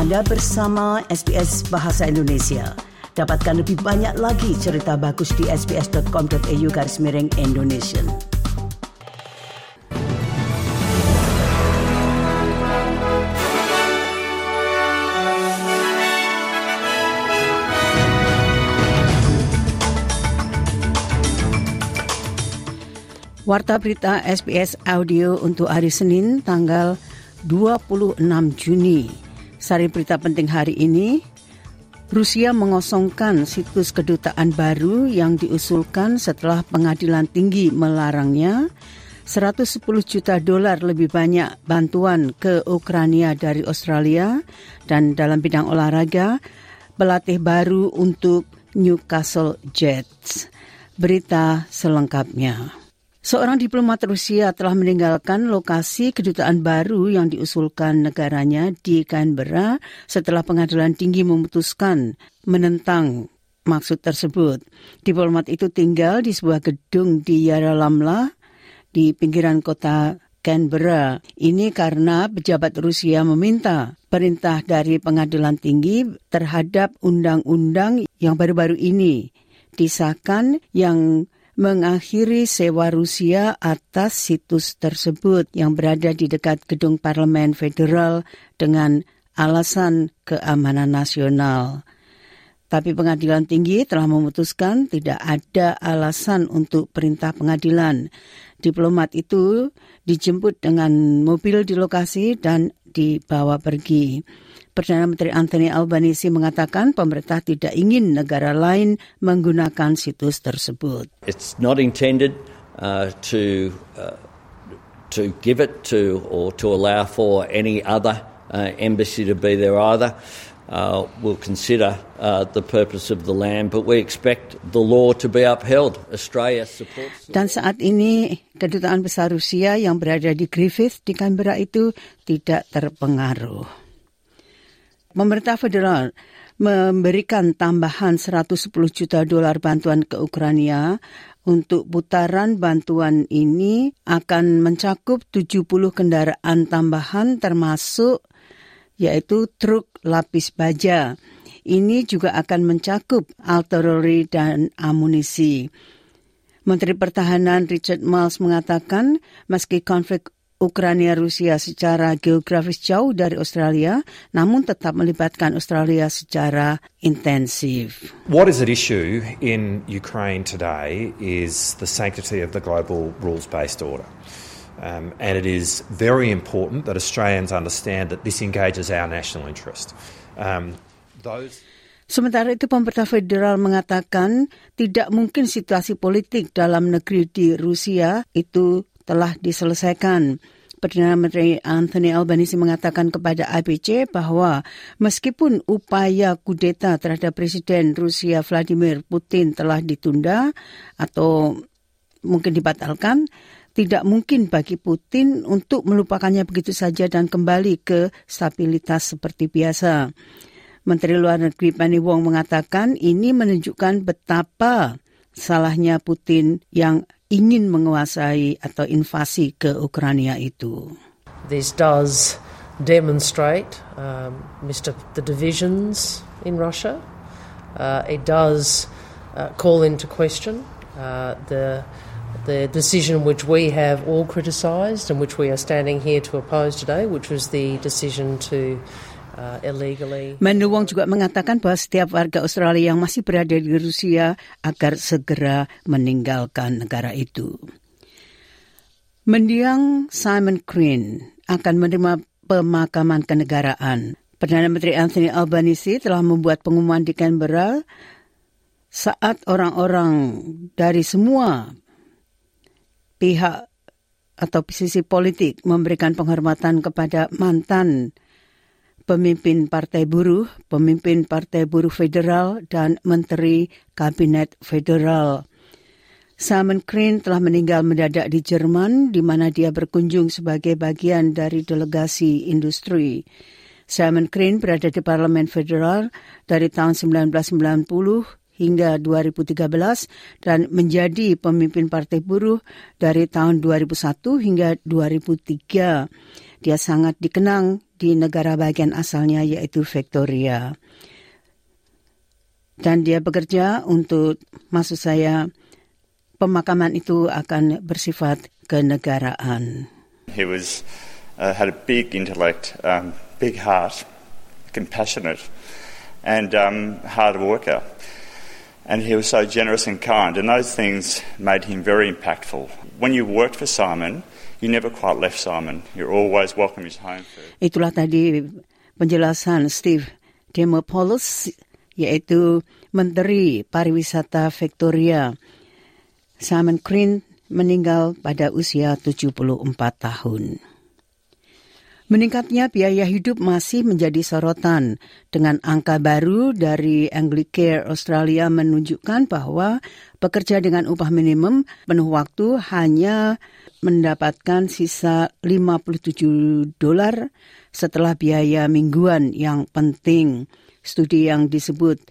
Anda bersama SBS Bahasa Indonesia. Dapatkan lebih banyak lagi cerita bagus di sbs.com.au garis miring Indonesia. Warta berita SBS Audio untuk hari Senin tanggal 26 Juni. Sari berita penting hari ini, Rusia mengosongkan situs kedutaan baru yang diusulkan setelah pengadilan tinggi melarangnya 110 juta dolar lebih banyak bantuan ke Ukraina dari Australia dan dalam bidang olahraga pelatih baru untuk Newcastle Jets. Berita selengkapnya. Seorang diplomat Rusia telah meninggalkan lokasi kedutaan baru yang diusulkan negaranya di Canberra setelah pengadilan tinggi memutuskan menentang maksud tersebut. Diplomat itu tinggal di sebuah gedung di Yaralamla di pinggiran kota Canberra. Ini karena pejabat Rusia meminta perintah dari pengadilan tinggi terhadap undang-undang yang baru-baru ini disahkan yang mengakhiri sewa Rusia atas situs tersebut yang berada di dekat gedung parlemen federal dengan alasan keamanan nasional. Tapi pengadilan tinggi telah memutuskan tidak ada alasan untuk perintah pengadilan. Diplomat itu dijemput dengan mobil di lokasi dan dibawa pergi. Perdana Menteri Anthony Albanese mengatakan pemerintah tidak ingin negara lain menggunakan situs tersebut. It's not intended uh, to uh, to give it to or to allow for any other uh, embassy to be there either. Uh, we'll consider uh, the purpose of the land, but we expect the law to be upheld. Australia supports. Dan saat ini kedutaan besar Rusia yang berada di Griffith di Canberra itu tidak terpengaruh. Pemerintah federal memberikan tambahan 110 juta dolar bantuan ke Ukraina untuk putaran bantuan ini akan mencakup 70 kendaraan tambahan termasuk yaitu truk lapis baja. Ini juga akan mencakup artileri dan amunisi. Menteri Pertahanan Richard Miles mengatakan meski konflik Ukraina Rusia secara geografis jauh dari Australia, namun tetap melibatkan Australia secara intensif. What is at issue in Ukraine today is the sanctity of the global rules-based order. Um, and it is very important that Australians understand that this engages our national interest. Um, those Sementara itu pemerintah federal mengatakan tidak mungkin situasi politik dalam negeri di Rusia itu telah diselesaikan. Perdana Menteri Anthony Albanese mengatakan kepada ABC bahwa meskipun upaya kudeta terhadap Presiden Rusia Vladimir Putin telah ditunda atau mungkin dibatalkan, tidak mungkin bagi Putin untuk melupakannya begitu saja dan kembali ke stabilitas seperti biasa. Menteri Luar Negeri Penny Wong mengatakan ini menunjukkan betapa salahnya Putin yang ingin menguasai atau invasi ke Ukraina itu. This does demonstrate um, Mr. the divisions in Russia. Uh, it does uh, call into question uh, the the decision which we have all criticised and which we are standing here to oppose today, which was the decision to uh. Wong juga mengatakan bahwa setiap warga Australia yang masih berada di Rusia agar segera meninggalkan negara itu. Mendiang Simon Crane akan menerima pemakaman kenegaraan. Perdana Menteri Anthony Albanese telah membuat pengumuman di Canberra saat orang-orang dari semua pihak atau sisi politik memberikan penghormatan kepada mantan pemimpin Partai Buruh, pemimpin Partai Buruh Federal, dan Menteri Kabinet Federal. Simon Crane telah meninggal mendadak di Jerman, di mana dia berkunjung sebagai bagian dari delegasi industri. Simon Crane berada di Parlemen Federal dari tahun 1990 hingga 2013 dan menjadi pemimpin Partai Buruh dari tahun 2001 hingga 2003. Dia sangat dikenang di negara bagian asalnya yaitu Victoria. Dan dia bekerja untuk, maksud saya, pemakaman itu akan bersifat kenegaraan. He was uh, had a big intellect, um, big heart, compassionate, and um, hard worker. And he was so generous and kind, and those things made him very impactful. When you worked for Simon, you never quite left Simon. You're always welcome his home. Itulah tadi penjelasan Steve Demopoulos, yaitu Menteri Pariwisata Victoria. Simon Green meninggal pada usia 74 tahun. Meningkatnya biaya hidup masih menjadi sorotan. Dengan angka baru dari Anglicare Australia menunjukkan bahwa pekerja dengan upah minimum penuh waktu hanya mendapatkan sisa 57 dolar setelah biaya mingguan yang penting. Studi yang disebut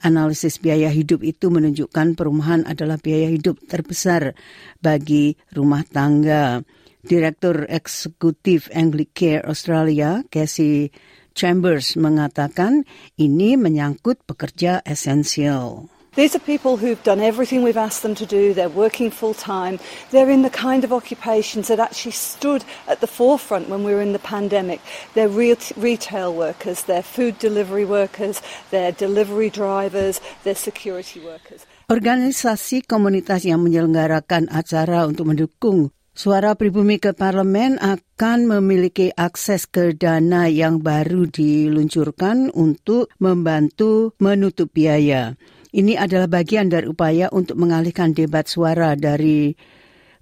analisis biaya hidup itu menunjukkan perumahan adalah biaya hidup terbesar bagi rumah tangga. Direktur Eksekutif Anglicare Australia, Casey Chambers, mengatakan ini menyangkut pekerja esensial. These are people who've done everything we've asked them to do. They're working full time. They're in the kind of occupations that actually stood at the forefront when we were in the pandemic. They're real retail workers, they're food delivery workers, they're delivery drivers, they're security workers. Organisasi komunitas yang menyelenggarakan acara untuk mendukung Suara pribumi ke parlemen akan memiliki akses ke dana yang baru diluncurkan untuk membantu menutup biaya. Ini adalah bagian dari upaya untuk mengalihkan debat suara dari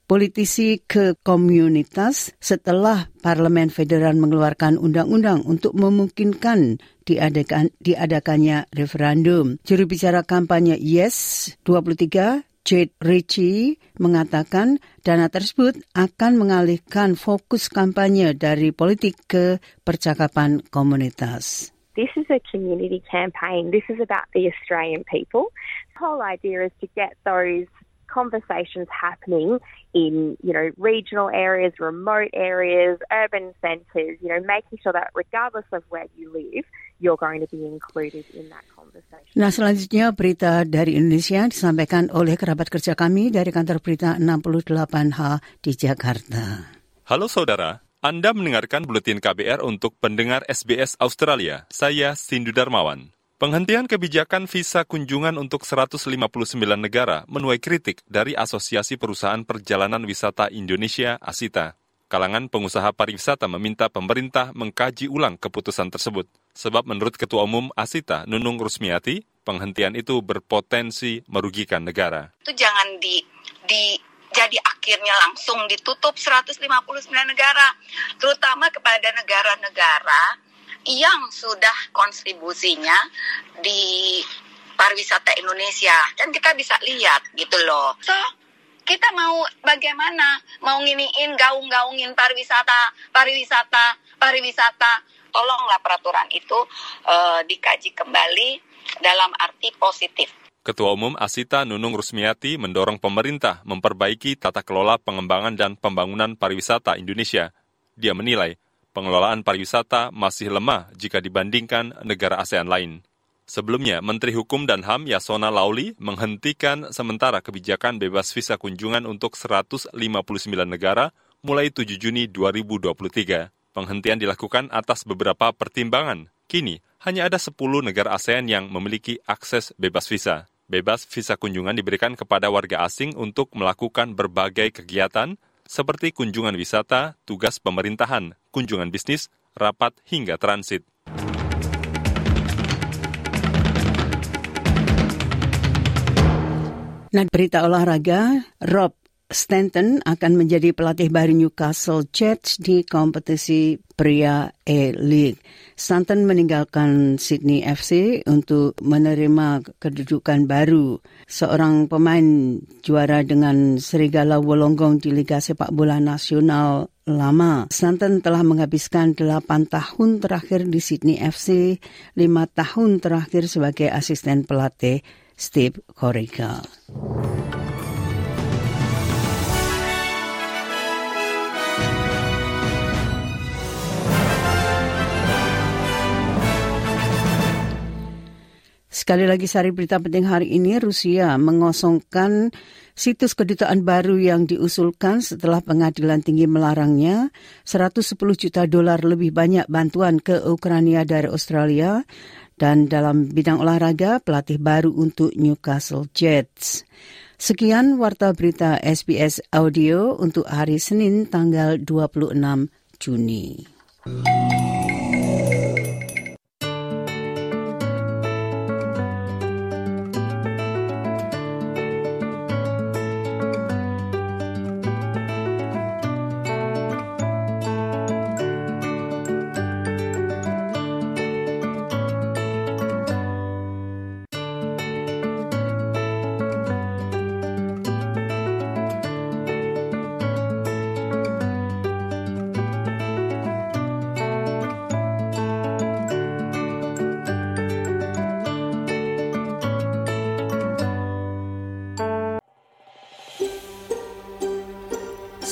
politisi ke komunitas setelah Parlemen Federal mengeluarkan undang-undang untuk memungkinkan diadakan, diadakannya referendum. Juru bicara kampanye Yes 23 Jade Ritchie mengatakan dana tersebut akan mengalihkan fokus kampanye dari politik ke percakapan komunitas. This is a community campaign. This is about the Australian people. The whole idea is to get those conversations happening in, you know, regional areas, remote areas, urban centres, you know, making sure that regardless of where you live, you're going to be included in that conversation. Nah, selanjutnya berita dari Indonesia disampaikan oleh kerabat kerja kami dari kantor berita 68H di Jakarta. Halo saudara, Anda mendengarkan buletin KBR untuk pendengar SBS Australia. Saya Sindu Darmawan. Penghentian kebijakan visa kunjungan untuk 159 negara menuai kritik dari Asosiasi Perusahaan Perjalanan Wisata Indonesia (ASITA). Kalangan pengusaha pariwisata meminta pemerintah mengkaji ulang keputusan tersebut, sebab menurut Ketua Umum ASITA Nunung Rusmiati, penghentian itu berpotensi merugikan negara. Itu jangan di di jadi akhirnya langsung ditutup 159 negara, terutama kepada negara-negara yang sudah kontribusinya di pariwisata Indonesia kan kita bisa lihat gitu loh. So kita mau bagaimana mau nginiin gaung-gaungin pariwisata, pariwisata, pariwisata. Tolonglah peraturan itu uh, dikaji kembali dalam arti positif. Ketua Umum Asita Nunung Rusmiati mendorong pemerintah memperbaiki tata kelola pengembangan dan pembangunan pariwisata Indonesia. Dia menilai pengelolaan pariwisata masih lemah jika dibandingkan negara ASEAN lain. Sebelumnya, Menteri Hukum dan HAM Yasona Lauli menghentikan sementara kebijakan bebas visa kunjungan untuk 159 negara mulai 7 Juni 2023. Penghentian dilakukan atas beberapa pertimbangan. Kini, hanya ada 10 negara ASEAN yang memiliki akses bebas visa. Bebas visa kunjungan diberikan kepada warga asing untuk melakukan berbagai kegiatan seperti kunjungan wisata, tugas pemerintahan, kunjungan bisnis, rapat, hingga transit. Nah, berita olahraga, Rob Stanton akan menjadi pelatih baru Newcastle Jets di kompetisi pria E-League. Stanton meninggalkan Sydney FC untuk menerima kedudukan baru. Seorang pemain juara dengan Serigala Wolonggong di Liga Sepak Bola Nasional lama. Stanton telah menghabiskan 8 tahun terakhir di Sydney FC, 5 tahun terakhir sebagai asisten pelatih Steve Horeika. Sekali lagi sari berita penting hari ini, Rusia mengosongkan situs kedutaan baru yang diusulkan setelah pengadilan tinggi melarangnya 110 juta dolar lebih banyak bantuan ke Ukraina dari Australia dan dalam bidang olahraga pelatih baru untuk Newcastle Jets. Sekian warta berita SBS Audio untuk hari Senin tanggal 26 Juni.